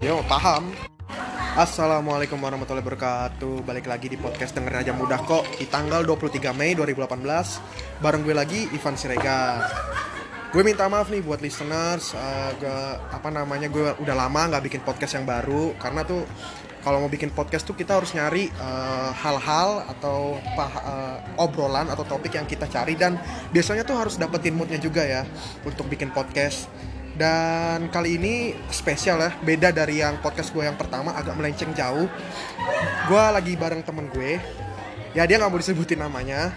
Yo, paham. Assalamualaikum warahmatullahi wabarakatuh. Balik lagi di podcast Dengerin Aja Mudah kok Di tanggal 23 Mei 2018 Bareng gue lagi, Ivan Siregar. Gue minta maaf nih buat listeners uh, gue, Apa namanya, gue udah lama nggak bikin podcast yang baru. Karena tuh kalau mau bikin podcast tuh kita harus nyari uh, hal-hal atau pah, uh, obrolan atau topik yang kita cari. Dan biasanya tuh harus dapetin moodnya juga ya untuk bikin podcast dan kali ini spesial ya beda dari yang podcast gue yang pertama agak melenceng jauh. Gue lagi bareng temen gue. Ya dia nggak mau disebutin namanya.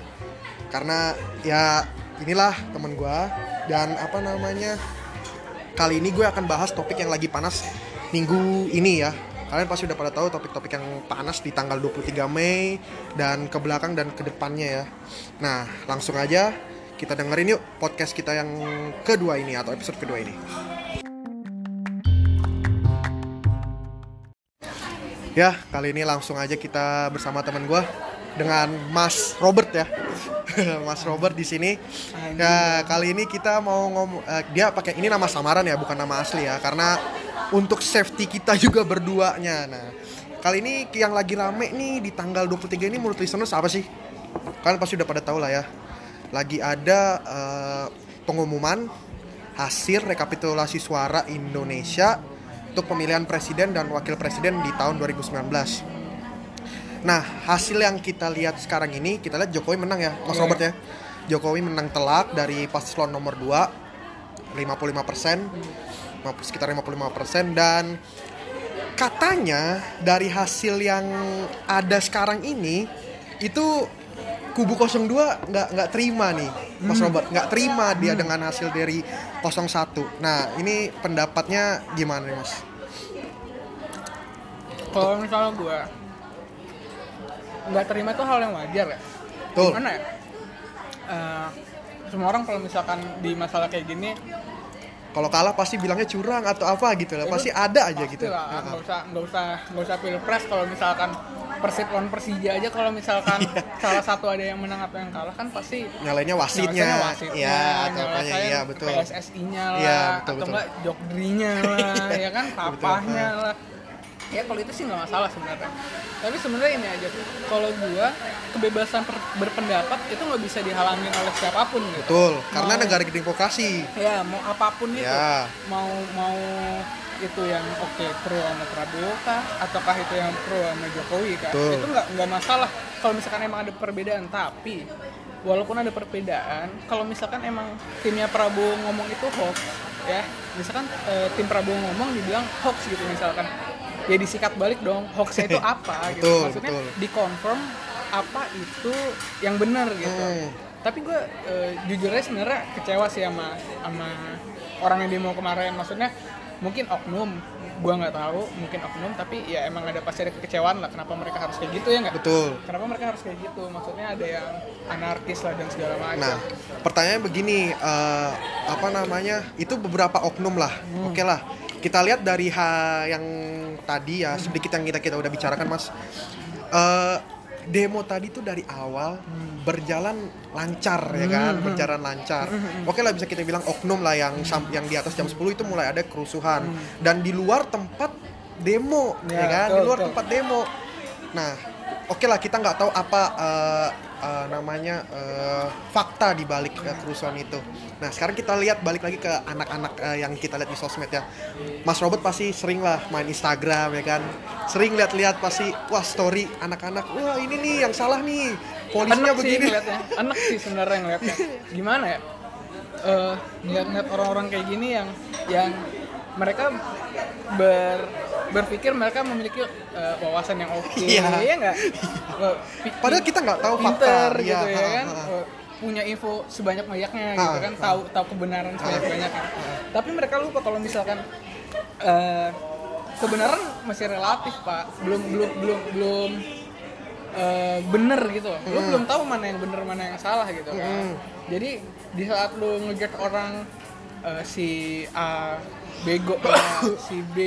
Karena ya inilah temen gue dan apa namanya kali ini gue akan bahas topik yang lagi panas minggu ini ya. Kalian pasti udah pada tahu topik-topik yang panas di tanggal 23 Mei dan ke belakang dan ke depannya ya. Nah, langsung aja kita dengerin yuk podcast kita yang kedua ini atau episode kedua ini. Ya, kali ini langsung aja kita bersama teman gue dengan Mas Robert ya. Mas Robert di sini. Ya, kali ini kita mau ngomong uh, dia pakai ini nama samaran ya, bukan nama asli ya, karena untuk safety kita juga berduanya. Nah, kali ini yang lagi rame nih di tanggal 23 ini menurut listeners apa sih? Kalian pasti udah pada tahu lah ya. Lagi ada uh, pengumuman hasil rekapitulasi suara Indonesia untuk pemilihan presiden dan wakil presiden di tahun 2019. Nah, hasil yang kita lihat sekarang ini, kita lihat Jokowi menang ya, Mas Robert ya. Jokowi menang telak dari paslon nomor 2, 55 persen sekitar 55% dan katanya dari hasil yang ada sekarang ini itu kubu 02 nggak nggak terima nih Mas hmm. Robert nggak terima dia hmm. dengan hasil dari 01 nah ini pendapatnya gimana nih Mas? Kalau misalnya gue nggak terima itu hal yang wajar ya. Tuh. Gimana ya? Uh, semua orang kalau misalkan di masalah kayak gini kalau kalah pasti bilangnya curang atau apa gitu lah. Pasti ada aja gitu. lah. Nggak usah nggak usah nggak usah pilpres kalau misalkan Persib lawan Persija aja. Kalau misalkan iya. salah satu ada yang menang atau yang kalah kan pasti nyalainnya wasitnya, wasitnya ya atau apa ya betul. PSSI-nya lah ya, betul, atau enggak jokdrinya lah ya kan? Papahnya lah ya kalau itu sih nggak masalah sebenarnya. Tapi sebenarnya ini aja kalau gua kebebasan berpendapat itu nggak bisa dihalangi oleh siapa pun gitu. Betul karena mau, negara demokrasi. Ya mau apa pun itu. Ya. mau mau itu yang oke okay, pro sama Prabowo kah? Ataukah itu yang pro sama Jokowi kah? Betul. itu nggak nggak masalah. Kalau misalkan emang ada perbedaan tapi walaupun ada perbedaan kalau misalkan emang timnya Prabowo ngomong itu hoax ya. Misalkan e, tim Prabowo ngomong dibilang hoax gitu misalkan ya disikat balik dong hoaxnya itu apa gitu betul, maksudnya betul. dikonfirm apa itu yang benar gitu hmm. tapi gue uh, jujurnya sebenarnya kecewa sih sama sama orang yang demo kemarin maksudnya mungkin oknum gue nggak tahu mungkin oknum tapi ya emang ada pasti ada kekecewaan lah kenapa mereka harus kayak gitu ya nggak? Betul. Kenapa mereka harus kayak gitu? Maksudnya ada yang anarkis lah dan segala macam. Nah pertanyaannya begini uh, apa namanya itu beberapa oknum lah. Hmm. oke okay lah kita lihat dari ha yang tadi ya sedikit yang kita kita udah bicarakan mas. Uh, demo tadi tuh dari awal hmm. berjalan lancar ya kan hmm. berjalan lancar hmm. oke lah bisa kita bilang oknum lah yang hmm. yang di atas jam 10 itu mulai ada kerusuhan hmm. dan di luar tempat demo ya, ya kan betul, di luar betul. tempat demo nah oke lah kita nggak tahu apa uh, uh, namanya uh, fakta di balik uh, kerusuhan itu. Nah sekarang kita lihat balik lagi ke anak-anak uh, yang kita lihat di sosmed ya. Mas Robert pasti sering lah main Instagram ya kan. Sering lihat-lihat pasti wah story anak-anak. Wah ini nih yang salah nih. Polisinya anak begini. Sih Anak sih sebenarnya ngeliatnya. Gimana ya? Uh, ngeliat-ngeliat orang-orang kayak gini yang yang mereka ber berpikir mereka memiliki uh, wawasan yang oke okay, iya. ya nggak? Padahal kita nggak tahu fakta gitu ya, ya kan? uh, punya info sebanyak banyaknya gitu kan tahu tahu kebenaran sebanyak banyaknya. Tapi mereka lupa kalau misalkan uh, kebenaran masih relatif pak. Belum belum belum belum uh, bener gitu. Hmm. belum tahu mana yang bener mana yang salah gitu kan. Hmm. jadi di saat lu ngejat orang uh, si A bego lah si B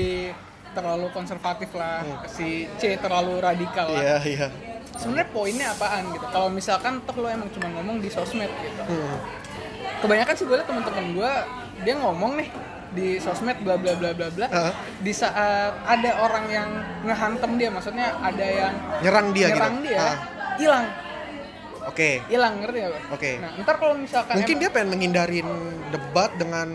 terlalu konservatif lah hmm. si C terlalu radikal lah yeah, yeah. sebenarnya poinnya apaan gitu kalau misalkan toh lo emang cuma ngomong di sosmed gitu hmm. kebanyakan sih gue liat teman-teman gue dia ngomong nih di sosmed bla bla bla bla bla Uh-huh. di saat ada orang yang ngehantem dia maksudnya ada yang Nyerang dia nyerang gitu. dia Ah, hilang Oke. hilang ngerti gak? Bang? Oke. nah ntar kalau misalkan Mungkin em- dia pengen menghindarin debat dengan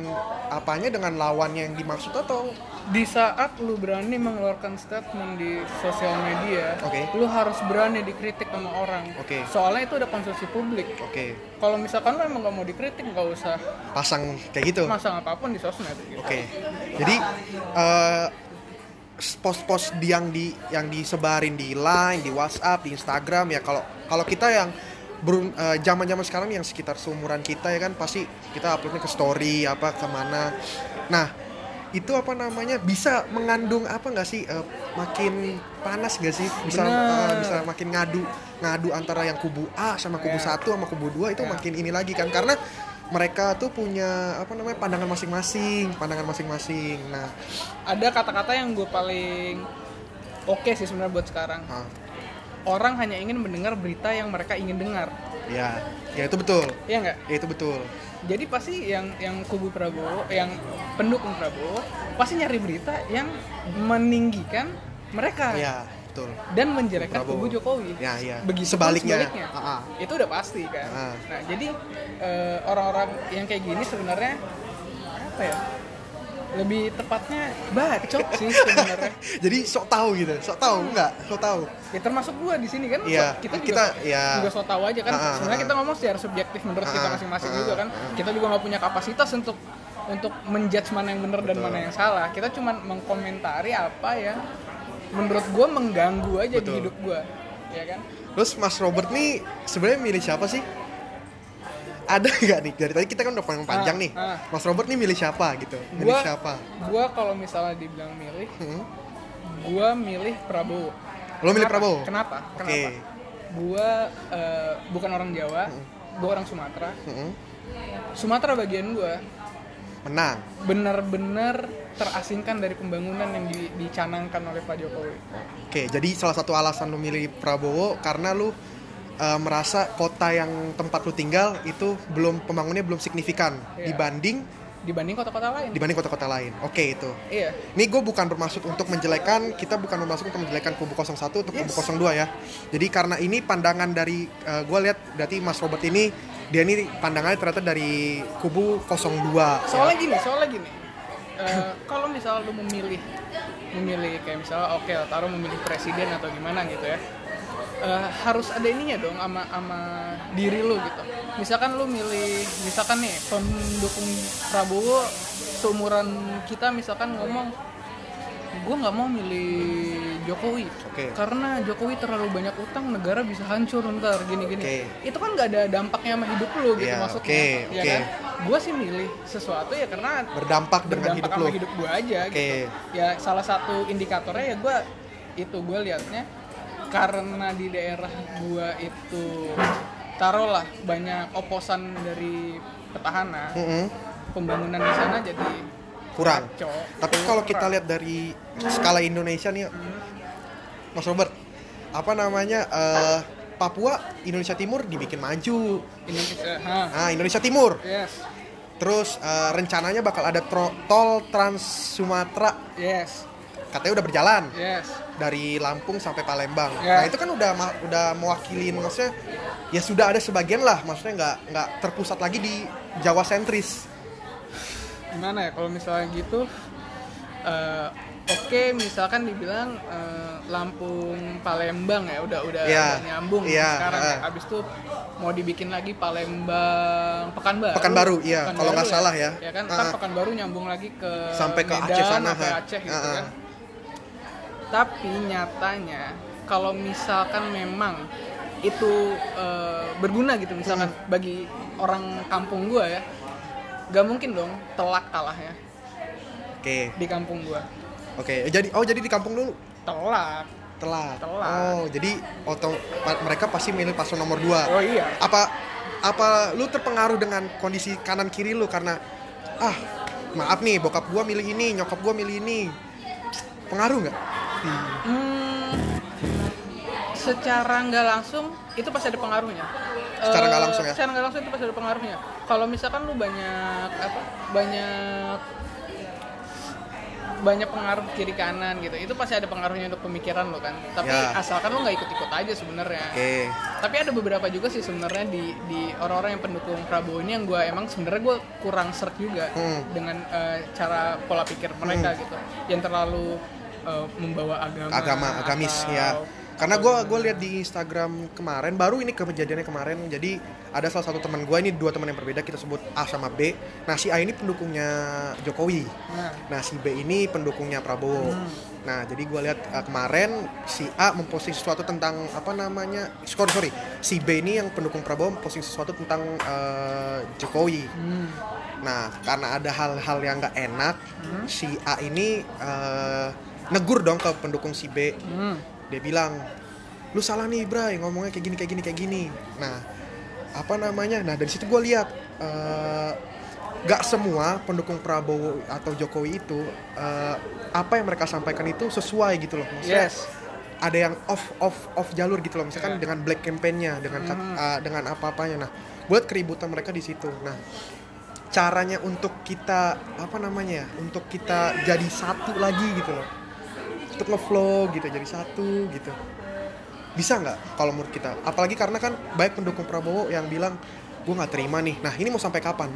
apanya dengan lawannya yang dimaksud atau di saat lu berani mengeluarkan statement di sosial media, Oke. lu harus berani dikritik sama orang. Oke. Soalnya itu ada konsumsi publik. oke Kalau misalkan lu emang gak mau dikritik, nggak usah pasang kayak gitu. masang apa pun di sosmed. Gitu. Oke. Jadi eh, post-post yang di yang disebarin di Line, di WhatsApp, di Instagram ya kalau kalau kita yang eh, zaman-zaman sekarang yang sekitar seumuran kita ya kan pasti kita uploadnya ke story apa ke mana. Nah itu apa namanya bisa mengandung apa nggak sih eh, makin panas gak sih bisa Bener. eh, bisa makin ngadu ngadu antara yang kubu A sama kubu Ya. satu sama kubu dua itu Ya. makin ini lagi kan karena mereka tuh punya apa namanya pandangan masing-masing pandangan masing-masing nah Ada kata-kata yang gue paling oke sih sebenarnya buat sekarang. ah, Orang hanya ingin mendengar berita yang mereka ingin dengar. ya ya itu betul Iya nggak? ya itu betul Jadi pasti yang yang kubu Prabowo, yang pendukung Prabowo, pasti nyari berita yang meninggikan mereka ya betul dan menjelekkan Prabowo. kubu Jokowi. ya ya Begitu sebaliknya, sebaliknya. Ah, ah. Itu udah pasti kan. Ah. Nah, jadi eh, orang-orang yang kayak gini sebenarnya apa ya? Lebih tepatnya bacot sih sebenarnya. jadi sok tahu gitu sok tahu enggak sok tahu. Ya termasuk gua di sini kan so- kita juga kita- ya. juga so tahu aja kan. Ah, ah, sebenarnya kita ngomong secara subjektif menurut kita Ah, masing-masing ah, juga kan. Kita juga nggak punya kapasitas untuk untuk menjudge mana yang benar dan mana yang salah. Kita cuma mengkomentari apa yang menurut gua mengganggu aja di Betul. hidup gua. Ya kan? Terus Mas Robert nih sebenarnya milih siapa sih ada nggak nih dari tadi kita kan udah panjang panjang Ah, nih ah. Mas Robert nih milih siapa gitu milih gua siapa gua kalau misalnya dibilang milih Hmm? gua milih Prabowo Lo milih Kenapa? Prabowo? kenapa Oke. kenapa gua eh, bukan orang Jawa gua orang Sumatera Hmm. Sumatera bagian gua menang benar-benar terasingkan dari pembangunan yang di- dicanangkan oleh Pak Jokowi. Oke, jadi salah satu alasan lu milih Prabowo karena lu uh, merasa kota yang tempat lu tinggal itu belum pembangunannya belum signifikan Iya. dibanding Dibanding kota-kota lain. dibanding kota-kota lain. Oke itu. Iya. Ini gue bukan bermaksud untuk menjelekan, kita bukan bermaksud untuk menjelekan kubu 01 untuk kubu Yes. 02 ya. Jadi karena ini pandangan dari gue lihat berarti Mas Robert ini dia ini pandangannya ternyata dari kubu 02. Soalnya gini, soalnya gini. Eh, kalau misalnya lu memilih memilih kayak misalnya oke taruh memilih presiden atau gimana gitu ya. Eh, harus ada ininya dong sama sama diri lu gitu. Misalkan lu milih misalkan nih pendukung Prabowo seumuran kita misalkan ngomong gue nggak mau milih Jokowi Oke. karena Jokowi terlalu banyak utang negara bisa hancur ntar gini-gini Oke. itu kan nggak ada dampaknya sama hidup lu gitu Iya, maksudnya oke, ya oke. kan gue sih milih sesuatu ya karena Berdampak dengan berdampak hidup sama lu. hidup gue aja Oke. gitu ya salah satu indikatornya ya gue itu gue liatnya karena di daerah gue itu taruhlah banyak oposan dari petahana Mm-mm, pembangunan di sana jadi kurang. kacau. Tapi kalau kita lihat dari skala Indonesia nih, Mas Robert, apa namanya eh, Papua Indonesia Timur dibikin maju. Indonesia ha. Nah Indonesia Timur, yes. Terus eh, rencananya bakal ada tol Trans Sumatera, yes katanya udah berjalan yes dari Lampung sampai Palembang. Ya. Nah itu kan udah udah mewakilin maksudnya ya sudah ada sebagian lah, maksudnya nggak nggak terpusat lagi di Jawa sentris. gimana ya kalau misalnya gitu eh, oke misalkan dibilang eh, Lampung Palembang ya udah udah, Iya, udah nyambung iya, sekarang ya. heeh. abis itu mau dibikin lagi Palembang Pekanbaru Pekanbaru, iya, Pekanbaru kalau nggak salah ya. ya kan Heeh. Pekanbaru nyambung lagi ke Sampai ke Medan, Aceh sana, sampai. Aceh gitu Heeh. kan tapi nyatanya kalau misalkan memang itu eh, berguna gitu misalkan Hmm. bagi orang kampung gua ya gak mungkin dong telak kalahnya Oke, di kampung gua oke. Jadi oh jadi di kampung dulu telak telat. Telat. Oh, jadi oto pa- mereka pasti milih paslon nomor 2. oh iya Apa apa lu terpengaruh dengan kondisi kanan kiri lu karena ah, maaf nih bokap gua milih ini, nyokap gua milih ini. Pengaruh nggak? Hmm, secara nggak langsung itu pasti ada pengaruhnya. Secara nggak Eh, langsung ya? secara nggak langsung itu pasti ada pengaruhnya. Kalau misalkan lu banyak apa banyak banyak pengaruh kiri kanan gitu itu pasti ada pengaruhnya untuk pemikiran lo kan. Tapi Ya. asalkan lo nggak ikut-ikut aja sebenarnya. Oke. Tapi ada beberapa juga sih sebenarnya di di orang-orang yang pendukung Prabowo ini yang gue emang sebenarnya gue kurang serk juga Hmm. dengan eh, cara pola pikir mereka gitu. Yang terlalu eh, membawa agama agama agamis atau- ya. Karena gue gue lihat di Instagram kemarin baru ini kejadiannya kemarin jadi ada salah satu teman gue ini dua teman yang berbeda kita sebut A sama B. Nah si A ini pendukungnya Jokowi. Nah nah si B ini pendukungnya Prabowo. Nah jadi gue lihat uh, kemarin si A memposting sesuatu tentang apa namanya sorry sorry si B ini yang pendukung Prabowo memposting sesuatu tentang uh, Jokowi. Hmm. Nah, karena ada hal-hal yang nggak enak, si A ini eh, negur dong ke pendukung si B. Hmm. Dia bilang, lu salah nih, Bray, ngomongnya kayak gini, kayak gini, kayak gini. Nah, apa namanya? Nah, dari situ gue lihat eh, nggak semua pendukung Prabowo atau Jokowi itu eh, apa yang mereka sampaikan itu sesuai gitu loh. Maksudnya, yes ada yang off off off jalur gitu loh misalkan Iya. dengan black campaign-nya dengan Mhm. uh, dengan apa-apanya nah buat keributan mereka di situ nah caranya untuk kita apa namanya ya untuk kita jadi satu lagi gitu loh untuk ngeflow gitu jadi satu gitu. Bisa nggak kalau menurut kita? Apalagi karena kan baik pendukung Prabowo yang bilang gue nggak terima nih. Nah ini mau sampai kapan?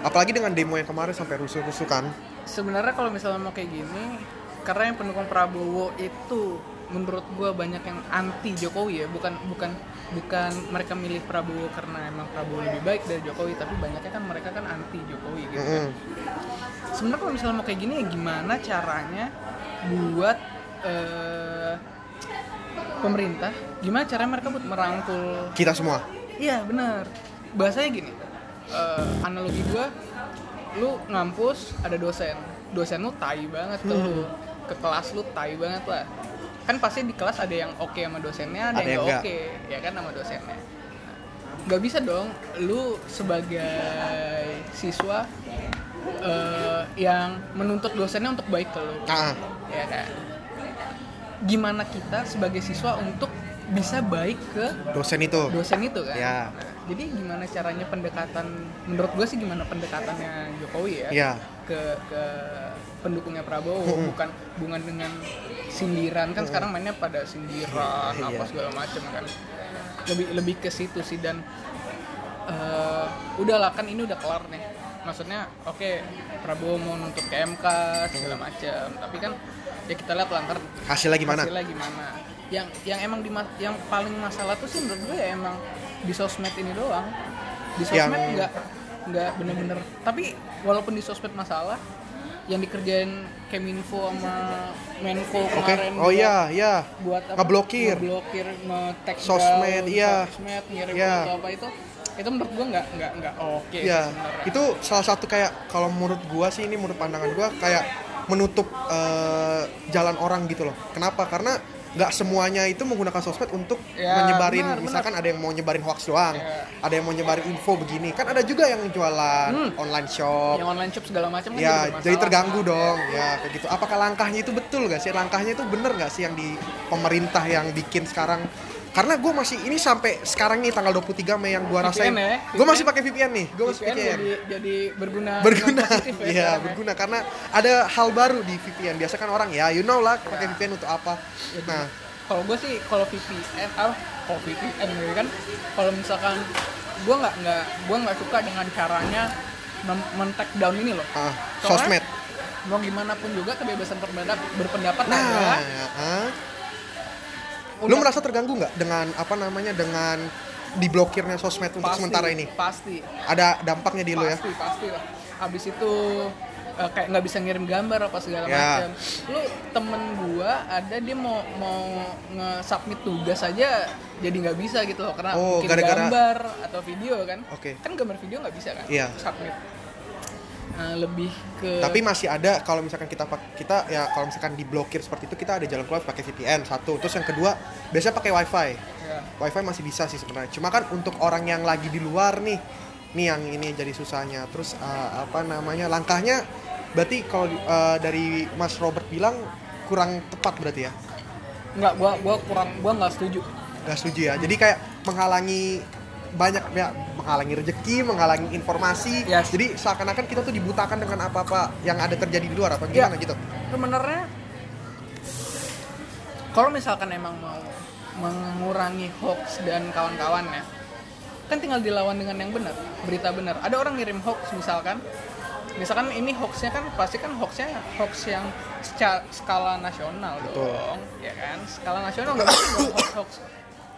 Apalagi dengan demo yang kemarin sampai rusuh-rusuh kan. Sebenarnya kalau misalnya mau kayak gini karena yang pendukung Prabowo itu menurut gue banyak yang anti Jokowi ya. Bukan bukan bukan mereka milih Prabowo karena emang Prabowo lebih baik dari Jokowi tapi banyaknya kan mereka kan anti Jokowi gitu kan. Mm-mm. sebenarnya kalau misalnya mau kayak gini ya gimana caranya buat eh, pemerintah gimana caranya mereka buat merangkul kita semua Iya benar. Bahasanya gini. eh, analogi gua, lu ngampus ada dosen, dosen lu tai banget tuh. Ke kelas lu tai banget lah. Kan pasti di kelas ada yang oke sama dosennya, ada, Ada yang yang nggak nggak. oke, ya kan sama dosennya. Gak bisa dong, lu sebagai siswa eh, yang menuntut dosennya untuk baik ke lu, ah ya kan? Gimana kita sebagai siswa untuk bisa baik ke dosen itu dosen itu kan. Ya. Jadi gimana caranya pendekatan menurut gue sih gimana pendekatannya Jokowi ya ya ke ke pendukungnya Prabowo Mm-mm. bukan bukan dengan sindiran kan sekarang mainnya pada sindiran apa Iya. segala macam kan. Lebih lebih ke situ sih dan eh udahlah kan ini udah kelar nih. Maksudnya oke Prabowo mau nuntut ke MK segala macam tapi kan ya kita lihat langkar hasilnya gimana hasilnya gimana yang yang emang di yang paling masalah tuh sih menurut gue ya emang di sosmed ini doang di sosmed Yang- nggak nggak bener-bener tapi walaupun di sosmed masalah yang dikerjain Keminfo sama Menko Oke. kemarin Oh iya, iya. buat apa? Ngeblokir. ngeblokir nge-tag Sosmed, iya. sosmed ngirim foto apa itu itu menurut gue nggak nggak nggak oke sih Iya. sebenarnya. Itu salah satu kayak kalau menurut gua sih ini menurut pandangan gua kayak menutup eh, jalan orang gitu loh. Kenapa? Karena nggak semuanya itu menggunakan sosmed untuk Ya, menyebarin benar, misalkan ada yang mau nyebarin hoax doang, Iya. ada yang mau nyebarin info begini. Kan ada juga yang jualan Hmm. online shop. yang online shop segala macam kan Ya, jadi terganggu dong. Ya, kayak gitu. Apakah langkahnya itu betul gak sih? Langkahnya itu bener gak sih yang di pemerintah yang bikin sekarang? Karena gue masih ini sampai sekarang nih tanggal 23 Mei yang gue rasain. ya, Gue masih pakai VPN nih. Gue masih VPN VPN. jadi jadi berguna Berguna. ya Iya, ya. berguna karena ada hal baru di VPN. Biasa kan orang ya, you know lah pakai Ya. VPN untuk apa. Nah, kalau gue sih kalau VPN ah kalau VPN gitu kan kalau misalkan gue nggak nggak gue nggak suka dengan caranya men- men-take down ini loh ah, sosmed. mau gimana pun juga kebebasan berpendapat berpendapat Nah, ada ah. lu Udah- merasa terganggu nggak dengan apa namanya dengan diblokirnya sosmed untuk pasti, sementara ini? pasti Ada dampaknya di lu ya? pasti pasti lah habis itu eh, kayak nggak bisa ngirim gambar apa segala Ya. macam lu temen gua ada dia mau mau nge-submit tugas aja jadi nggak bisa gitu loh karena Oh, mungkin gara-gara- gambar atau video kan Oke. kan gambar video nggak bisa kan Iya. submit Nah, lebih ke Tapi masih ada kalau misalkan kita kita ya kalau misalkan diblokir seperti itu kita ada jalan keluar pakai VPN satu. Terus yang kedua biasanya pakai WiFi. ya, WiFi masih bisa sih sebenarnya. Cuma kan untuk orang yang lagi di luar nih, nih yang ini jadi susahnya. Terus eh, apa namanya langkahnya? Berarti kalau eh, dari Mas Robert bilang kurang tepat berarti ya? nggak gua gua kurang gua nggak setuju Gak setuju ya. Jadi kayak menghalangi banyak ya menghalangi rezeki menghalangi informasi Yes. jadi seakan-akan kita tuh dibutakan dengan apa-apa yang ada terjadi di luar apa gimana Ya. gitu sebenarnya kalau misalkan emang mau mengurangi hoax dan kawan-kawannya kan tinggal dilawan dengan yang benar berita benar ada orang ngirim hoax misalkan misalkan ini hoaxnya kan pasti kan hoaxnya hoax yang secara skala nasional Betul. dong ya kan skala nasional nggak mungkin hoax hoax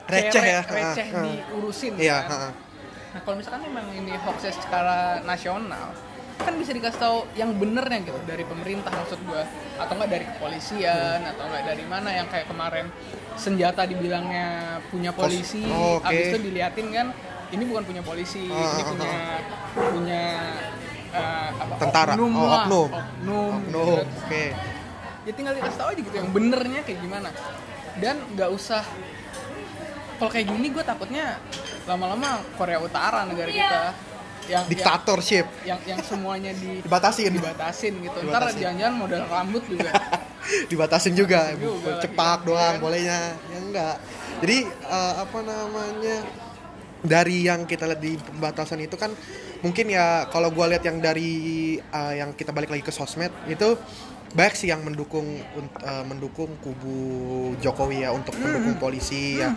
Receh ya. re- receh diurusin iya kan. Nah kalau misalkan memang ini hoaxnya secara nasional kan bisa dikasih tahu yang benernya gitu dari pemerintah maksud gua atau enggak dari kepolisian atau enggak dari mana yang kayak kemarin senjata dibilangnya punya polisi oh, oke. habis itu diliatin kan ini bukan punya polisi Ah, ini ah, punya punya eh, apa Tentara. oknum Oh, lah oknum. oknum, Oknum, gitu. oke ya tinggal dikasih tahu aja gitu yang benernya kayak gimana dan nggak usah kalau kayak gini gue takutnya lama-lama Korea Utara negara kita yang diktatorship. yang, yang, yang semuanya di dibatasin. dibatasin gitu. Ntar Dibatasin. jangan-jangan modal rambut juga. Dibatasin juga, juga lagi, cepak kan? doang Kan? bolehnya. Ya enggak. Jadi eh, apa namanya dari yang kita lihat di pembatasan itu kan mungkin ya kalau gua lihat yang dari eh, yang kita balik lagi ke sosmed itu banyak sih yang mendukung eh, mendukung kubu Jokowi ya untuk mendukung polisi ya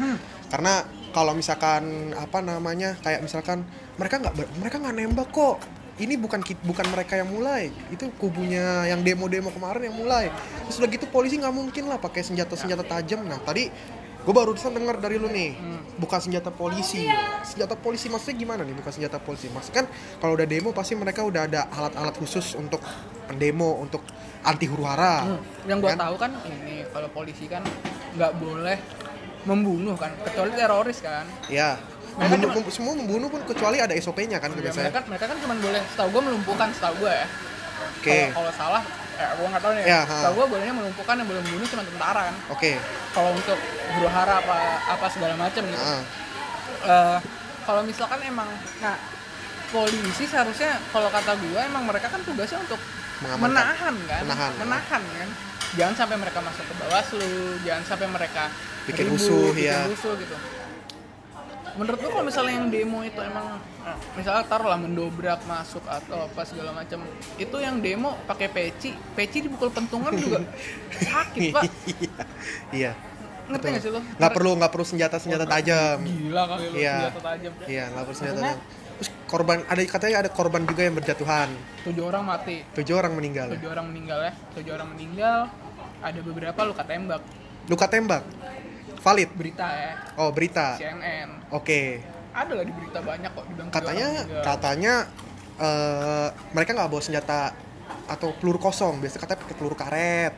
karena kalau misalkan apa namanya kayak misalkan mereka nggak mereka nggak nembak kok. Ini bukan bukan mereka yang mulai. Itu kubunya yang demo-demo kemarin yang mulai. Terus udah gitu polisi nggak mungkin lah pakai senjata senjata tajam. Nah tadi gue barusan dengar dari lu nih bukan senjata polisi. Senjata polisi maksudnya gimana nih? Bukan senjata polisi. Maksudnya kan kalau udah demo pasti mereka udah ada alat-alat khusus untuk pendemo untuk anti huru hara. Hmm, yang gua Kan? tahu kan ini kalau polisi kan nggak boleh membunuh kan kecuali teroris kan. Ya Mereka Membunuh- cuma- mem- semua membunuh pun kecuali ada SOP-nya kan Ya, biasanya. mereka mereka kan cuma boleh setahu gue melumpuhkan setahu gue ya. Oke. Kalau kalau salah ya gue nggak tahu nih Ya, ha. setahu gue bolehnya melumpuhkan yang boleh membunuh cuma tentara kan. Oke. Kalau untuk huru hara apa apa segala macam gitu. Ah, Eh, kalau misalkan emang nah polisi seharusnya kalau kata gue emang mereka kan tugasnya untuk menahan kan. Menahan. menahan kan jangan sampai mereka masuk ke Bawaslu jangan sampai mereka Bikin ribut, rusuh, bikin ya. rusuh gitu. Menurut gue kalau misalnya yang demo itu emang eh, misalnya taruhlah mendobrak masuk atau apa segala macam itu yang demo pakai peci peci dipukul pentungan juga sakit pak. Iya. Ngerti nggak sih lo nggak perlu nggak perlu senjata senjata tajam. Gila kali lo Iya. senjata tajam. Iya nggak perlu senjata tajam terus korban ada katanya ada korban juga yang berjatuhan. Tujuh orang mati. Tujuh orang meninggal. Tujuh orang meninggal ya. Tujuh orang meninggal. Ada beberapa luka tembak. Luka tembak? Valid? Berita ya. Oh berita. CNN oke. Ada lah di berita banyak kok dibilang tujuh katanya katanya eh, mereka nggak bawa senjata atau peluru kosong. Biasa katanya pakai peluru karet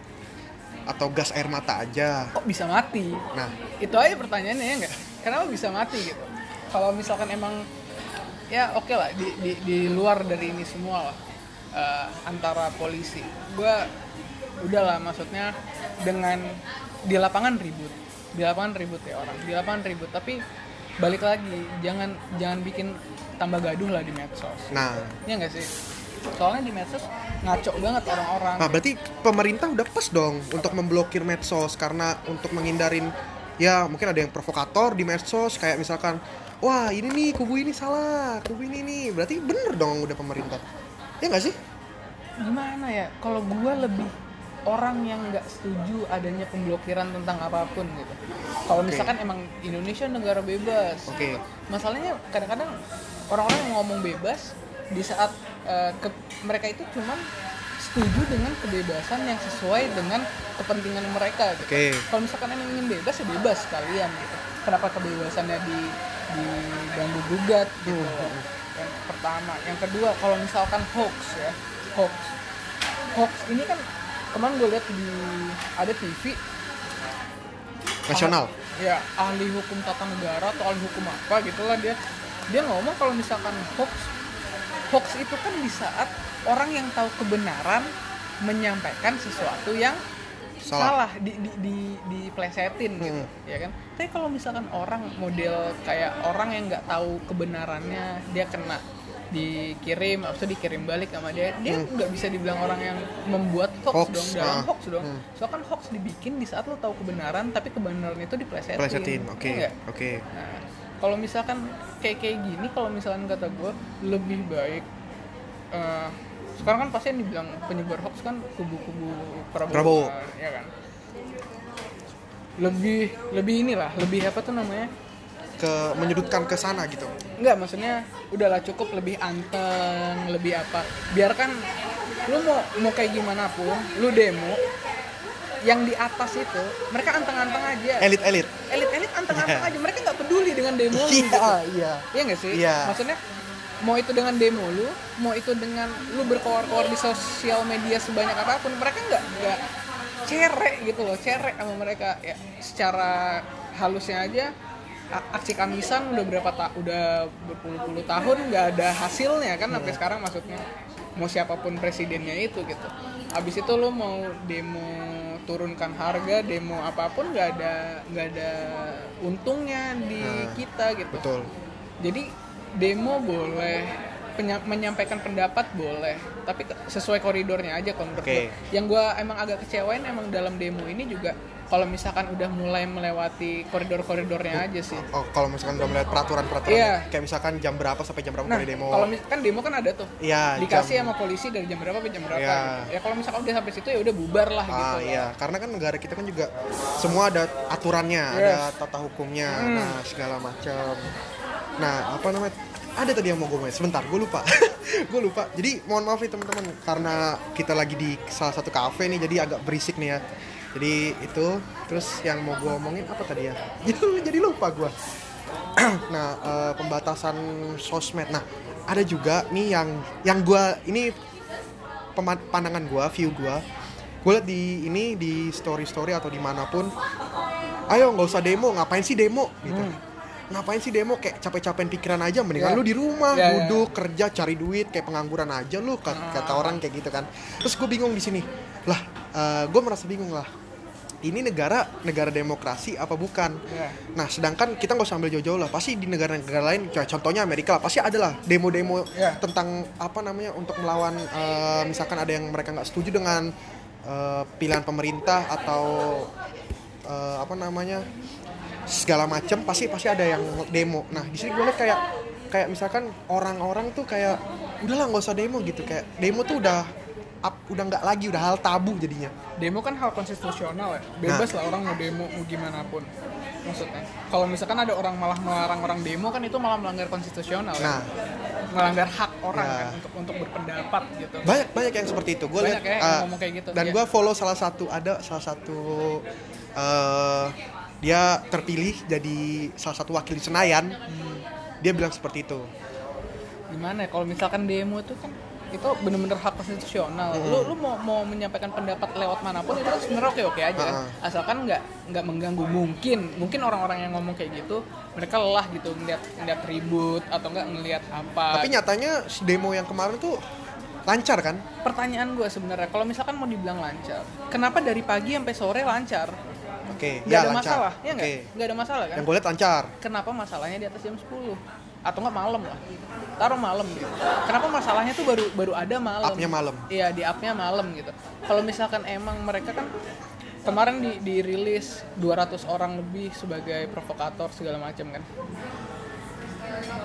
atau gas air mata aja. Kok bisa mati? Nah. Itu aja pertanyaannya ya nggak? Kenapa bisa mati gitu? Kalau misalkan emang ya oke lah. Di, di, di luar dari ini semua lah eh, antara polisi. Gue udahlah maksudnya dengan di lapangan ribut. Di lapangan ribut ya orang. Di lapangan ribut. Tapi balik lagi jangan jangan bikin tambah gaduh lah di medsos. Nah. Ya nggak sih? Soalnya di medsos ngaco banget orang-orang. Nah, berarti pemerintah udah pas dong untuk memblokir medsos karena untuk menghindarin ya mungkin ada yang provokator di medsos kayak misalkan wah ini nih kubu ini salah, kubu ini nih. Berarti bener dong udah pemerintah. Ya nggak sih? gimana ya kalau gue lebih orang yang nggak setuju adanya pemblokiran tentang apa pun gitu kalau Oke. misalkan emang Indonesia negara bebas Oke. masalahnya kadang-kadang orang-orang yang ngomong bebas di saat eh, ke- mereka itu cuman setuju dengan kebebasan yang sesuai dengan kepentingan mereka gitu. Oke. Kalau misalkan emang ingin bebas ya bebas kalian gitu. Kenapa kebebasannya di diganggu gugat gitu. Hmm. Yang pertama, yang kedua kalau misalkan hoax ya, hoax. Hoax ini kan kemarin gue lihat di ada TV Nasional. ya ahli hukum tata negara atau ahli hukum apa gitulah dia dia ngomong kalau misalkan hoax hoax itu kan di saat orang yang tahu kebenaran menyampaikan sesuatu yang Salah. salah, di, di, di, diplesetin gitu Hmm. ya kan tapi kalau misalkan orang model kayak orang yang nggak tahu kebenarannya dia kena dikirim atau dikirim balik sama dia dia Hmm. nggak bisa dibilang orang yang membuat hoax, Hoax, dong dalam ah. hoax dong Hmm. soalnya kan hoax dibikin di saat lo tahu kebenaran tapi kebenaran itu diplesetin Plesetin. Oke. Iya nggak? Oke. Nah, kalau misalkan kayak kayak gini kalau misalkan kata gue lebih baik uh, sekarang kan pasti yang dibilang penyebar hoax kan kubu-kubu Prabowo, Prabowo. Kan, ya kan lebih lebih inilah lebih apa tuh namanya ke menyudutkan ke sana gitu Enggak, maksudnya udahlah cukup lebih anteng, lebih apa. Biarkan lu mau mau kayak gimana pun, lu demo yang di atas itu mereka anteng-anteng aja. elit-elit Elit-elit anteng-anteng aja. Mereka nggak peduli dengan demo iya gitu. iya Iya nggak sih? Iya. Maksudnya mau itu dengan demo lu, mau itu dengan lu berkoar-koar di sosial media sebanyak apa pun, mereka nggak nggak cerek gitu loh, cerek sama mereka. Ya secara halusnya aja aksi kamisan udah berapa tak udah berpuluh-puluh tahun nggak ada hasilnya kan sampai sekarang maksudnya. Mau siapa pun presidennya itu gitu. Habis itu lu mau demo turunkan harga demo apa pun nggak ada nggak ada untungnya di Nah, kita gitu. betul. Jadi demo boleh menyampaikan pendapat boleh tapi sesuai koridornya aja kalau menurut Oke. gua. yang gua emang agak kecewain emang dalam demo ini juga kalau misalkan udah mulai melewati koridor-koridornya aja sih oh kalau misalkan udah melihat peraturan-peraturan Iya. kayak misalkan jam berapa sampai jam berapa nah demo kalau misalkan demo kan ada tuh Iya, dikasih jam- sama polisi dari jam berapa sampai jam berapa gitu. ya kalau misalkan udah sampai situ ya udah bubar lah gitu Ah iya, karena kan negara kita kan juga semua ada aturannya, Yes. ada tata hukumnya, Hmm. nah segala macam. Nah apa namanya? Ada tadi yang mau gue ngomongin, sebentar, gue lupa, gue lupa. Jadi mohon maaf nih teman-teman, karena kita lagi di salah satu kafe nih, jadi agak berisik nih ya. Jadi itu, terus yang mau gue omongin apa tadi ya? jadi lupa gue. nah eh, pembatasan sosmed. Nah ada juga nih yang yang gue ini pandangan gue, view gue, gue liat di ini di story story atau di mana pun, ayo nggak usah demo, ngapain sih demo gitu. Ngapain sih demo kayak capek-capekin pikiran aja mendingan Ya. lu di rumah Ya, ya. duduk kerja cari duit kayak pengangguran aja lu kat- kata orang kayak gitu kan. Terus gue bingung di sini. Lah, gue merasa bingung lah. Ini negara negara demokrasi apa bukan? Ya. Nah, sedangkan kita nggak usah ambil jauh-jauh lah. Pasti di negara-negara lain, co- contohnya Amerika lah, pasti ada lah demo-demo Ya. tentang apa namanya untuk melawan eh, misalkan ada yang mereka nggak setuju dengan eh, pilihan pemerintah atau eh, apa namanya segala macam pasti pasti ada yang demo. Nah, di sini gue lihat kayak kayak misalkan orang-orang tuh kayak udahlah nggak usah demo gitu kayak demo tuh udah up- udah nggak lagi udah hal tabu jadinya. demo kan hal konstitusional ya bebas lah orang mau demo mau gimana pun maksudnya kalau misalkan ada orang malah melarang orang demo kan itu malah melanggar konstitusional Nah, ya melanggar hak orang Ya. kan untuk untuk berpendapat gitu banyak banyak yang seperti itu gue lihat ya uh, kayak gitu, dan iya. gue follow salah satu ada salah satu uh, dia terpilih jadi salah satu wakil di Senayan. Hmm. dia bilang seperti itu. Gimana ya kalau misalkan demo itu kan itu bener-bener hak konstitusional. Lu lu mau mau menyampaikan pendapat lewat mana pun itu kan sebenarnya oke oke aja. Heeh. asalkan nggak nggak mengganggu mungkin mungkin orang-orang yang ngomong kayak gitu mereka lelah gitu ngeliat ngeliat ribut atau enggak ngeliat apa. Tapi nyatanya si demo yang kemarin tuh lancar kan? Pertanyaan gue sebenarnya kalau misalkan mau dibilang lancar kenapa dari pagi sampai sore lancar oke nggak ya ada lancar. masalah ya nggak Oke. nggak? Ada masalah kan? Yang gue lihat lancar. Kenapa masalahnya di atas jam 10 atau enggak malam lah? Taruh malam gitu. Kenapa masalahnya tuh baru baru ada malam? Up-nya malam. iya di upnya malam gitu. Kalau misalkan emang mereka kan kemarin di dirilis 200 orang lebih sebagai provokator segala macam kan.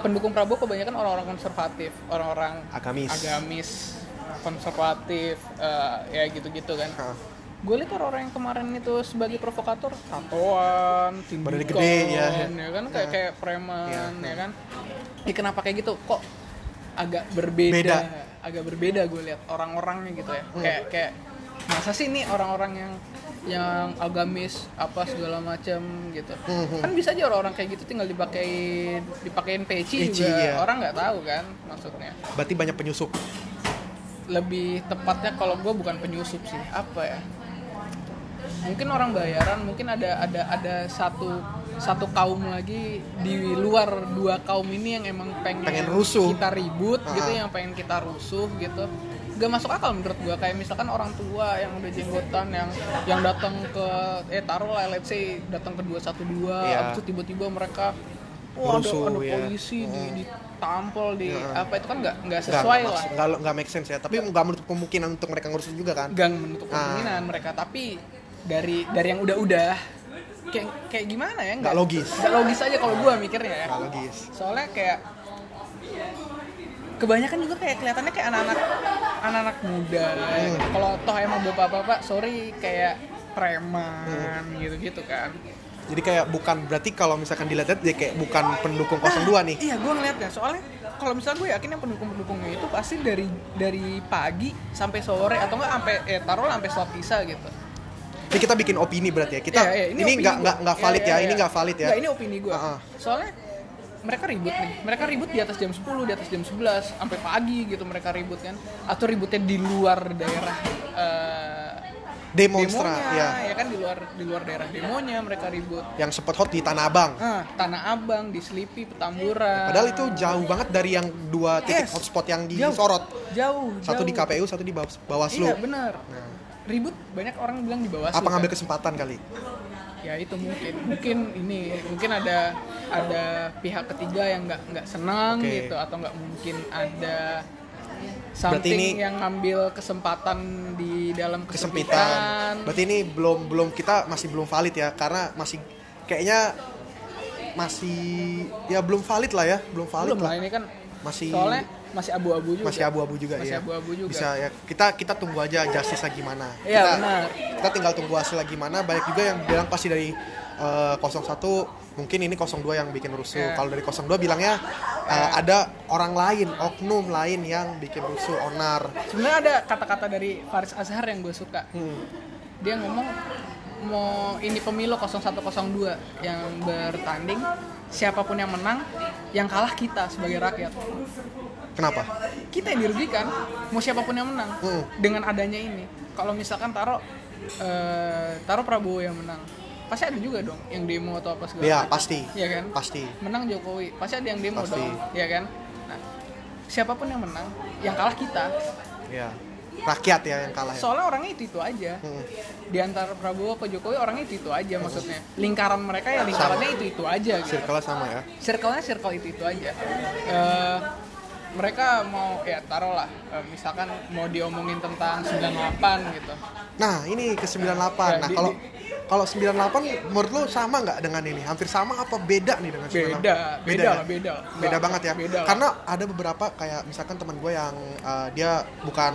Pendukung Prabowo kebanyakan orang-orang konservatif orang-orang Agamis. agamis konservatif eh, ya gitu-gitu kan. Hah. Gue lihat orang-orang yang kemarin itu sebagai provokator tatoan tindikan gede, ya. ya kan kayak Nah. kayak preman Iya. ya kan ya kenapa kayak gitu kok agak berbeda Beda. agak berbeda gue lihat orang-orangnya gitu ya Hmm. kayak kayak masa sih nih orang-orang yang yang agamis apa segala macam gitu Hmm, hmm. kan bisa aja orang-orang kayak gitu tinggal dipakein dipakein peci, Peci, juga iya. orang nggak tahu kan maksudnya berarti banyak penyusup lebih tepatnya kalau gue bukan penyusup sih apa ya mungkin orang bayaran mungkin ada ada ada satu satu kaum lagi di luar dua kaum ini yang emang pengen, Pengen rusuh. kita ribut gitu Ah. yang pengen kita rusuh gitu gak masuk akal menurut gua kayak misalkan orang tua yang udah jenggotan yang yang datang ke eh taruh lah let's say datang ke 212 Iya. habis itu tiba-tiba mereka Wah, ada, Rusuh, ada ya. polisi di Hmm. ditampol di Iya. apa itu kan nggak nggak Nggak- sesuai nggak lah nggak nggak make sense ya tapi nggak menutup kemungkinan untuk mereka ngurus juga kan gang menutup Ah. kemungkinan mereka tapi dari dari yang udah-udah. Kayak kayak gimana ya? Nggak logis. Nggak logis aja kalau gue mikirnya ya. Nggak logis. Soalnya kayak kebanyakan juga kayak kelihatannya kayak anak-anak anak-anak muda. Hmm. kalau toh emang bapak-bapak sorry kayak preman Hmm. gitu-gitu kan. Jadi kayak bukan berarti kalau misalkan dilihat dia kayak bukan pendukung 02 nih. iya gue ngeliatnya. Soalnya kalau misalnya gue yakin yang pendukung-pendukungnya itu pasti dari dari pagi sampai sore atau enggak sampai eh taruh sampai sholat isya gitu ini kita bikin opini berarti ya. Kita Iya, iya, ini nggak nggak nggak Iya, valid iya, ya iya. ini nggak valid ya. Nggak, ini opini gue Ah, ah. soalnya mereka ribut nih. Mereka ribut di atas jam 10 di atas jam 11 sampai pagi gitu mereka ribut kan. Atau ributnya di luar daerah eh, demonstra demonya ya. ya kan? Di luar di luar daerah demonya mereka ribut. Yang sempat hot di Tanah Abang. Ah Tanah Abang di Selipi Petamburan. Padahal itu jauh banget dari yang dua titik Yes. hotspot yang Jauh. disorot. jauh satu di jauh. KPU satu di Bawas- Bawaslu. iya benar. Nah, ribut banyak orang bilang di bawah apa ngambil kesempatan kali? Ya itu mungkin mungkin ini mungkin ada ada pihak ketiga yang nggak nggak senang Oke. gitu atau nggak mungkin ada Berarti something ini- yang ngambil kesempatan di dalam kesempitan. Kesempitan. Berarti ini belum belum kita masih belum valid ya karena masih kayaknya masih ya belum valid lah ya belum valid belum lah lah. ini kan masih soalnya masih abu-abu juga masih abu-abu juga Masih ya abu-abu juga. bisa ya kita kita tunggu aja justice gimana Iya, kita, benar. kita tinggal tunggu hasilnya gimana banyak juga yang bilang pasti dari eh, 01 mungkin ini 02 yang bikin rusuh Iya. kalau dari 02 bilangnya eh, ada orang lain oknum lain yang bikin rusuh onar sebenarnya ada kata-kata dari Faris Azhar yang gue suka Hmm. dia ngomong mau ini pemilu 0102 yang bertanding siapa pun yang menang yang kalah kita sebagai rakyat kenapa? Kita yang dirugikan mau siapa pun yang menang. Hmm. dengan adanya ini. Kalau misalkan taruh eh, taruh Prabowo yang menang pasti ada juga dong yang demo atau apa segala ya macam. pasti. Iya kan? Pasti. Menang Jokowi pasti ada yang demo Pasti. dong. Ya kan? Nah, siapa pun yang menang yang kalah kita. Ya rakyat ya yang kalah ya. soalnya orangnya itu itu aja. Hmm. di antara Prabowo ke Jokowi orangnya itu itu aja maksudnya. Lingkaran mereka ya lingkarannya itu itu aja gitu. Circle sama ya. Circle-nya circle itu itu aja. Eh, mereka mau ya taruh lah eh, misalkan mau diomongin tentang 98 gitu Nah, ini ke 98. Ya, nah, di- kalau di- kalau 98 menurut lu sama nggak dengan ini? Hampir sama apa beda nih dengan 98? beda beda ya? lah beda Beda banget ya. beda. Karena ada beberapa kayak misalkan teman gue yang uh, dia bukan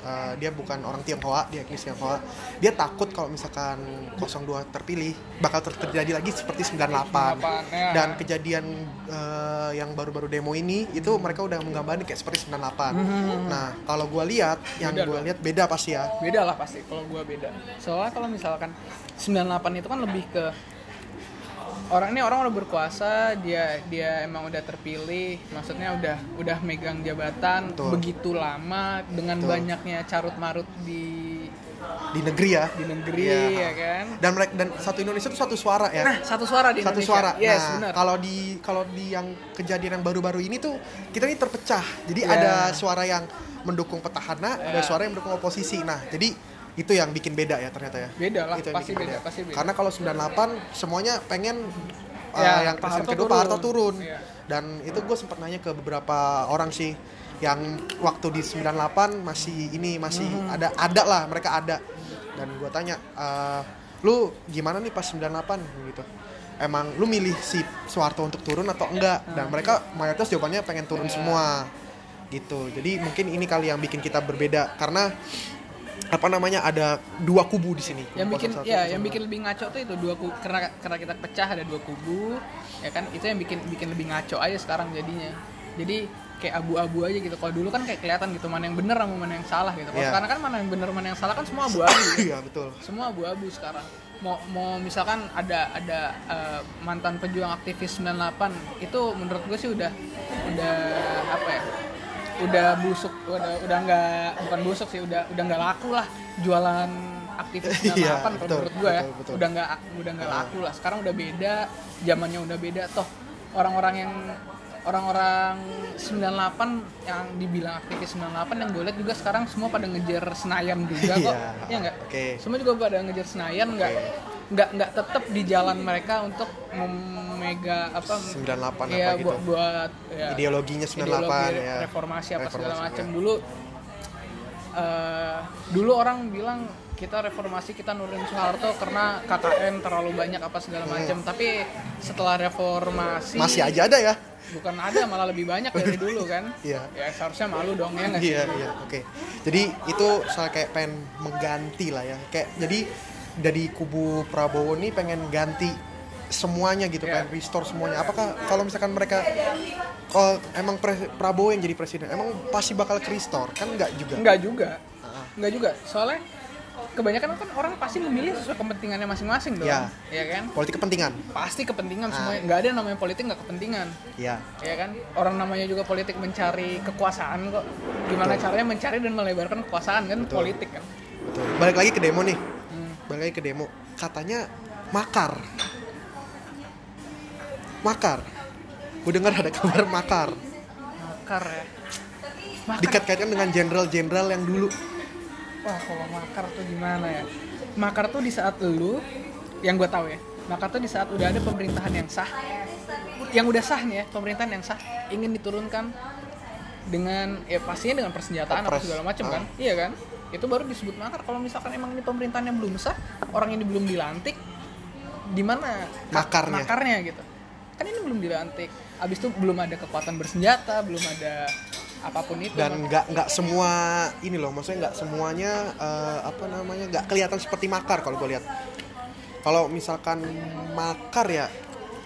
uh, dia bukan orang Tionghoa, dia etnis Tionghoa. Dia takut kalau misalkan 02 terpilih bakal ter- terjadi lagi seperti 98. 98, ya. Dan kejadian uh, yang baru-baru demo ini itu mereka udah menggambarkan kayak seperti 98. Nah, kalau gue lihat yang Hmm. Beda gue lihat beda pasti ya. beda lah pasti kalau gua beda soalnya kalau misalkan 98 itu kan lebih ke orang ini orang udah berkuasa dia dia emang udah terpilih maksudnya udah udah megang jabatan Betul. begitu lama dengan Betul. banyaknya carut marut di di negeri ya. di negeri Iya. ya kan Dan mereka dan satu Indonesia itu satu suara ya. nah satu suara di satu Indonesia suara. yes nah, kalau di kalau di yang kejadian yang baru-baru ini tuh kita ini terpecah. Jadi Iya. ada suara yang mendukung petahana, ada Iya. suara yang mendukung oposisi. Nah, jadi itu yang bikin beda ya ternyata ya. beda lah Itu pasti bikin beda pasti beda Karena kalau 98 semuanya pengen uh, Ya, yang Pak Harto kedua Pak Harto turun. turun. Iya. Dan itu gue sempat nanya ke beberapa orang sih yang waktu di 98 masih ini masih Hmm. ada ada lah mereka ada dan gue tanya "Eh, lu gimana nih pas 98 gitu emang lu milih si Soeharto untuk turun atau enggak dan mereka mayoritas jawabannya pengen turun Iya. semua gitu jadi mungkin ini kali yang bikin kita berbeda karena apa namanya ada dua kubu di sini. Yang bikin 01, ya 02. yang bikin lebih ngaco tuh itu dua kubu karena karena kita pecah ada dua kubu ya kan? Itu yang bikin bikin lebih ngaco aja sekarang jadinya. Jadi kayak abu-abu aja gitu. Kalau dulu kan kayak kelihatan gitu mana yang bener sama mana yang salah gitu. Kalau Iya. sekarang kan mana yang bener mana yang salah kan semua abu-abu. Iya betul. Semua abu-abu sekarang. Mau mau misalkan ada ada eh, mantan pejuang aktivis 98 itu menurut gue sih udah udah apa ya udah busuk udah udah nggak bukan busuk sih udah udah nggak laku lah jualan aktivis 98 Iya, kalau betul, menurut gue ya. betul, betul. udah nggak udah nggak laku lah. Sekarang udah beda zamannya udah beda. Toh orang-orang yang orang-orang 98 yang dibilang aktivis 98 yang gue lihat juga sekarang semua pada ngejar Senayan juga kok. Iya, ya nggak? oke. semua juga pada ngejar Senayan nggak nggak nggak tetap di jalan mereka untuk memega apa 98 ya, apa gitu buat, buat ya, ideologinya 98 ideologi ya reformasi apa segala Reformasi, macam ya. dulu eh, dulu orang bilang kita reformasi kita nurunin Soeharto karena KKN terlalu banyak apa segala Hmm. macam tapi setelah reformasi Masih aja ada ya? bukan ada malah lebih banyak dari dulu kan Iya. ya seharusnya malu dong ya nggak sih Iya, iya, oke. Jadi itu saya kayak pengen mengganti lah ya. Kayak jadi dari kubu Prabowo nih pengen ganti semuanya gitu, Iya. pengen restore semuanya. Apakah kalau misalkan mereka kalau emang pres- Prabowo yang jadi presiden, emang pasti bakal ke restore? Kan enggak juga. nggak juga Ah. nggak juga soalnya kebanyakan kan orang pasti memilih sesuai kepentingannya masing-masing dong Iya. ya kan Politik kepentingan. pasti kepentingan Ah. semuanya nggak ada yang namanya politik nggak kepentingan Iya. ya kan orang namanya juga politik mencari kekuasaan kok gimana Betul. caranya mencari dan melebarkan kekuasaan kan Betul. politik kan Betul. Balik lagi ke demo nih. Lagi ke demo. Katanya makar. Makar. Gue dengar ada kabar makar. makar ya makar Dikait-kaitkan dengan jenderal-jenderal yang dulu. wah kalau makar tuh gimana ya makar tuh di saat lu yang gue tahu ya makar tuh di saat udah ada pemerintahan yang sah yang udah sah nih ya pemerintahan yang sah ingin diturunkan dengan ya pastinya dengan persenjataan apa Kepres. segala macam Ah. kan iya kan itu baru disebut makar. Kalau misalkan emang ini pemerintahan yang belum sah orang ini belum dilantik di mana? Makarnya. makarnya gitu. Kan ini belum dilantik. Abis itu belum ada kekuatan bersenjata belum ada apa pun itu. Dan nggak nggak semua ini loh maksudnya nggak semuanya eh, apa namanya nggak kelihatan seperti makar kalau gue lihat. Kalau misalkan makar ya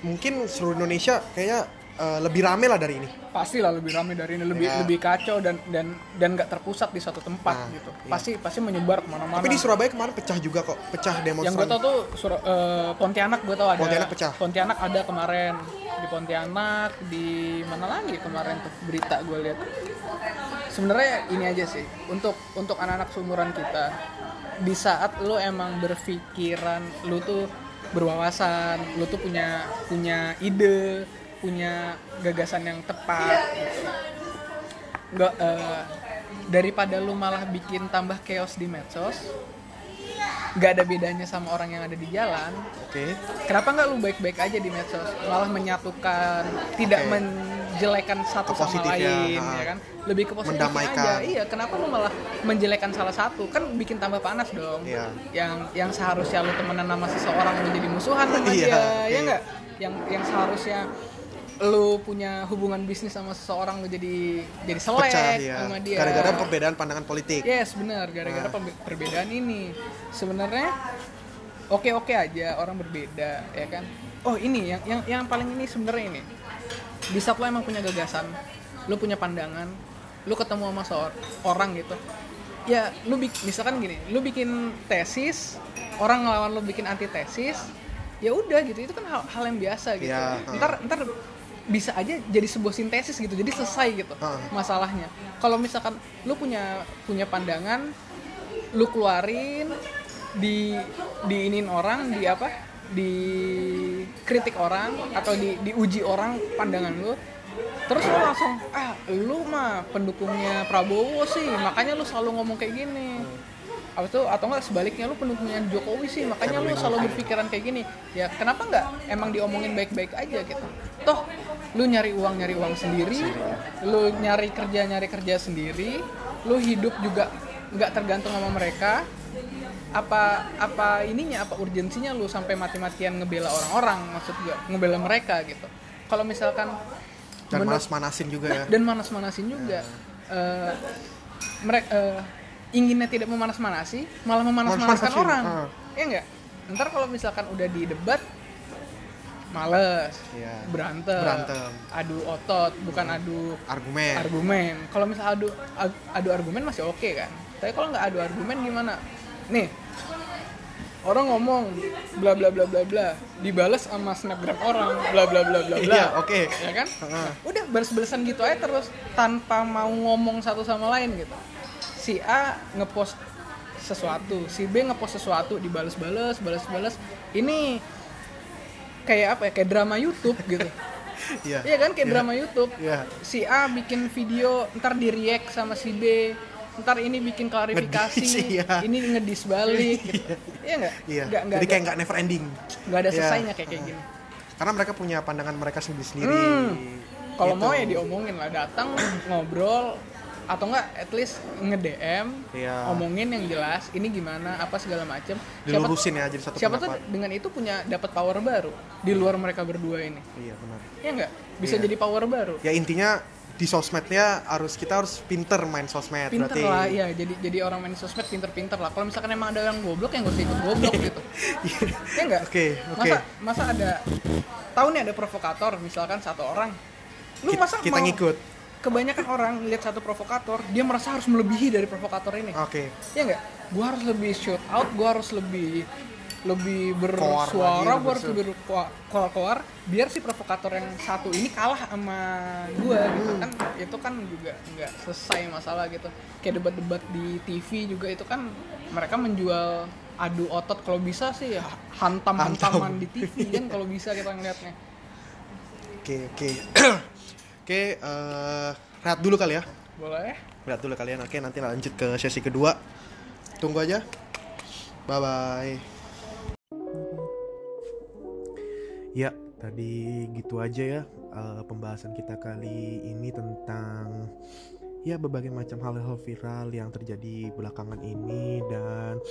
mungkin seluruh Indonesia kayaknya eh, lebih rame lah dari ini. Pastilah lebih ramai dari ini. Lebih Ya. lebih kacau dan dan dan nggak terpusat di satu tempat Nah, gitu. iya. pasti pasti menyebar ke mana-mana. Tapi di Surabaya kemarin pecah juga kok. Pecah yang gue tau tuh Sura- eh, Pontianak gue tau ada. Pontianak pecah. Pontianak ada kemarin. Di Pontianak di mana lagi kemarin tuh berita gue lihat? Sebenarnya ini aja sih. Untuk untuk anak-anak seumuran kita. Di saat lo emang berpikiran lo tuh berwawasan lo tuh punya punya ide punya gagasan yang tepat. Gitu nggak eh, daripada lu malah bikin tambah chaos di medsos nggak ada bedanya sama orang yang ada di jalan. Oke. Kenapa nggak lu baik-baik aja di medsos? Malah menyatukan tidak menjelekan satu Ke sama lain ya kan? Lebih ke positifnya Mendamaikan. aja iya kenapa lu malah menjelekan salah satu? Kan bikin tambah panas dong. Iya. yang yang seharusnya lu temenan sama seseorang menjadi musuhan sama Iya, dia ya iya. nggak? Yang yang seharusnya lu punya hubungan bisnis sama seseorang lu jadi jadi selek pecah ya sama dia gara-gara perbedaan pandangan politik Yes, benar. Gara-gara Nah. perbedaan ini. Sebenarnya oke-oke aja orang berbeda, ya kan? Oh, ini yang yang yang paling ini sebenarnya ini. Di saat lo emang punya gagasan, lo punya pandangan, lo ketemu sama seorang gitu. Ya, lu misalkan gini, lu bikin tesis, orang ngelawan lu bikin antitesis, ya udah gitu. Itu kan hal, hal yang biasa gitu. Iya, Ntar ntar bisa aja jadi sebuah sintesis gitu jadi selesai gitu Heeh. masalahnya. Kalau misalkan lu punya punya pandangan lu keluarin di diinin orang di apa di kritik orang atau di diuji orang pandangan lu terus lu langsung ah lu mah pendukungnya Prabowo sih makanya lu selalu ngomong kayak gini apa itu atau enggak sebaliknya lu pendukungnya Jokowi sih makanya lu selalu berpikiran kayak gini. Ya kenapa nggak emang diomongin baik-baik aja gitu? Toh lu nyari uang nyari uang sendiri lu nyari kerja nyari kerja sendiri lu hidup juga nggak tergantung sama mereka. Apa apa ininya apa urgensinya lu sampai mati-matian ngebela orang-orang maksud gue ngebela mereka gitu. Kalau misalkan dan manas-manasin juga ya. Dan manas-manasin juga. Mereka inginnya tidak memanas-manasi malah memanas-manaskan orang. ah. ya enggak ntar kalau misalkan udah di debat males Iya. berantem Berantem. adu otot bukan adu argumen. argumen. Kalau misal adu adu, argumen masih oke kan? Tapi kalau nggak adu argumen gimana? Nih orang ngomong bla bla bla bla bla dibales sama snapgram orang bla bla bla bla bla. Iya, oke. ya kan? Udah balas-balasan gitu aja terus tanpa mau ngomong satu sama lain gitu si A ngepost sesuatu si B ngepost sesuatu dibales-bales balas-balas ini kayak apa ya kayak drama YouTube gitu iya Iya kan kayak Iya. drama YouTube. Iya. Si A bikin video, ntar di react sama si B, ntar ini bikin klarifikasi, Ngedis, iya. ini ngedis balik. Gitu. Iya nggak? iya Nggak nggak jadi ada, kayak nggak never ending nggak ada Iya. selesainya kayak kayak gini. karena mereka punya pandangan mereka sendiri sendiri Hmm. Kalau Gitu. mau ya diomongin lah, datang ngobrol, atau enggak at least nge DM yeah. omongin yang jelas ini gimana apa segala macem. Dilurusin ya jadi satu siapa pendapat. tuh dengan itu punya dapat power baru di luar mereka berdua ini? Iya benar. Iya enggak bisa yeah. jadi power baru. Ya intinya di sosmednya harus kita harus pinter main sosmed pinter berarti. lah iya. Jadi jadi orang main sosmed pinter-pinter lah. Kalau misalkan emang ada yang goblok yang gue ikut goblok gitu. Ya enggak oke okay, oke. okay. masa masa ada tahu nih ada provokator misalkan satu orang. Lu masa kita mau, ngikut kebanyakan orang lihat satu provokator dia merasa harus melebihi dari provokator ini. Oke. Okay. ya enggak gue harus lebih shoot out gue harus lebih lebih bersuara gue harus lebih keluar-keluar biar si provokator yang satu ini kalah sama gue gitu kan. Itu kan juga nggak selesai masalah gitu. Kayak debat-debat di TV juga itu kan mereka menjual adu otot. Kalau bisa sih ya hantam. hantaman di TV kan kalau bisa kita ngeliatnya. Oke oke oke uh, rehat dulu kali ya. Boleh. Rehat dulu kalian. Oke nanti lanjut ke sesi kedua. Tunggu aja. Bye bye Ya, tadi gitu aja ya uh, pembahasan kita kali ini tentang ya berbagai macam hal-hal viral yang terjadi belakangan ini. Dan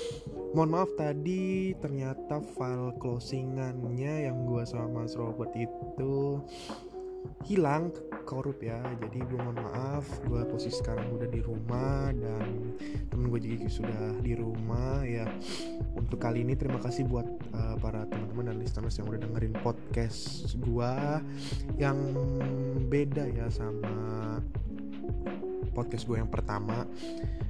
mohon maaf tadi ternyata file closingannya yang gua sama Mas Robert itu hilang korup ya. Jadi gue mohon maaf gue posisi sekarang udah di rumah dan temen gue juga sudah di rumah ya. Untuk kali ini terima kasih buat uh, para teman-teman dan listeners yang udah dengerin podcast gue yang beda ya sama podcast gue yang pertama.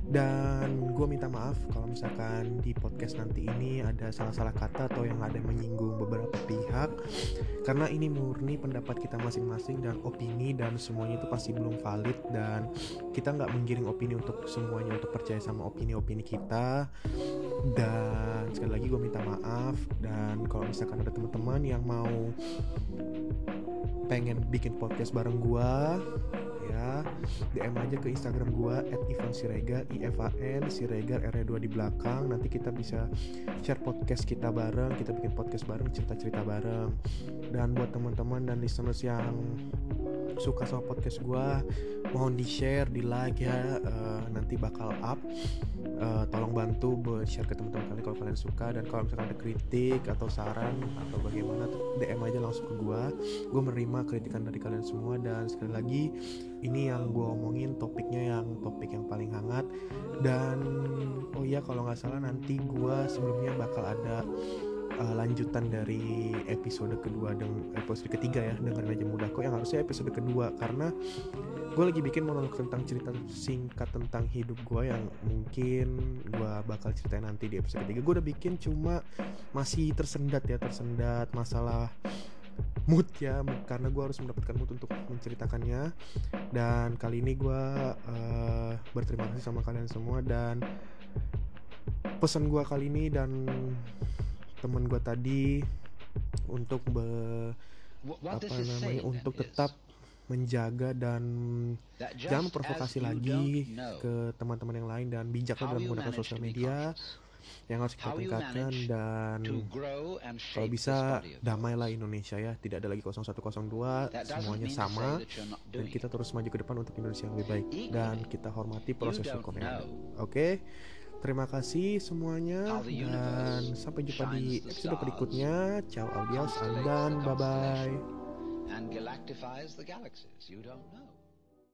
Dan gue minta maaf kalau misalkan di podcast nanti ini ada salah-salah kata atau yang ada menyinggung beberapa pihak. Karena ini murni pendapat kita masing-masing dan opini dan semuanya itu pasti belum valid. Dan kita nggak menggiring opini untuk semuanya untuk percaya sama opini-opini kita. Dan sekali lagi gue minta maaf. Dan kalau misalkan ada teman-teman yang mau pengen bikin podcast bareng gue ya DM aja ke Instagram gua @ivan i f a n siregar r 2 di belakang. Nanti kita bisa share podcast kita bareng kita bikin podcast bareng cerita-cerita bareng. Dan buat teman-teman dan listeners yang suka sama podcast gue mohon di share di like ya. Uh, nanti bakal up. Uh, tolong bantu buat share ke teman-teman kalian kalau kalian suka. Dan kalau misalkan ada kritik atau saran atau bagaimana DM aja langsung ke gue gue menerima kritikan dari kalian semua. Dan sekali lagi ini yang gue omongin topiknya yang topik yang paling hangat. Dan oh iya kalau nggak salah nanti gue sebelumnya bakal ada uh, lanjutan dari episode kedua dan episode ketiga ya dengan aja mudah kok yang harusnya episode kedua. Karena gue lagi bikin monolog tentang cerita singkat tentang hidup gue yang mungkin gue bakal ceritain nanti di episode ketiga. Gue udah bikin cuma masih tersendat ya tersendat masalah mood ya karena gue harus mendapatkan mood untuk menceritakannya. Dan kali ini gue uh, berterima kasih sama kalian semua dan pesan gue kali ini dan temen gue tadi untuk be, apa namanya untuk tetap menjaga dan jangan memprovokasi lagi ke teman-teman yang lain dan bijaklah dalam menggunakan sosial media yang harus kita tingkatkan dan kalau bisa damailah Indonesia ya. Tidak ada lagi 0102 semuanya sama. dan kita terus maju ke depan untuk Indonesia yang lebih baik. Dan kita hormati proses hukum yang ada oke? Okay? Terima kasih semuanya. dan sampai jumpa di episode berikutnya. Ciao audiens dan bye bye.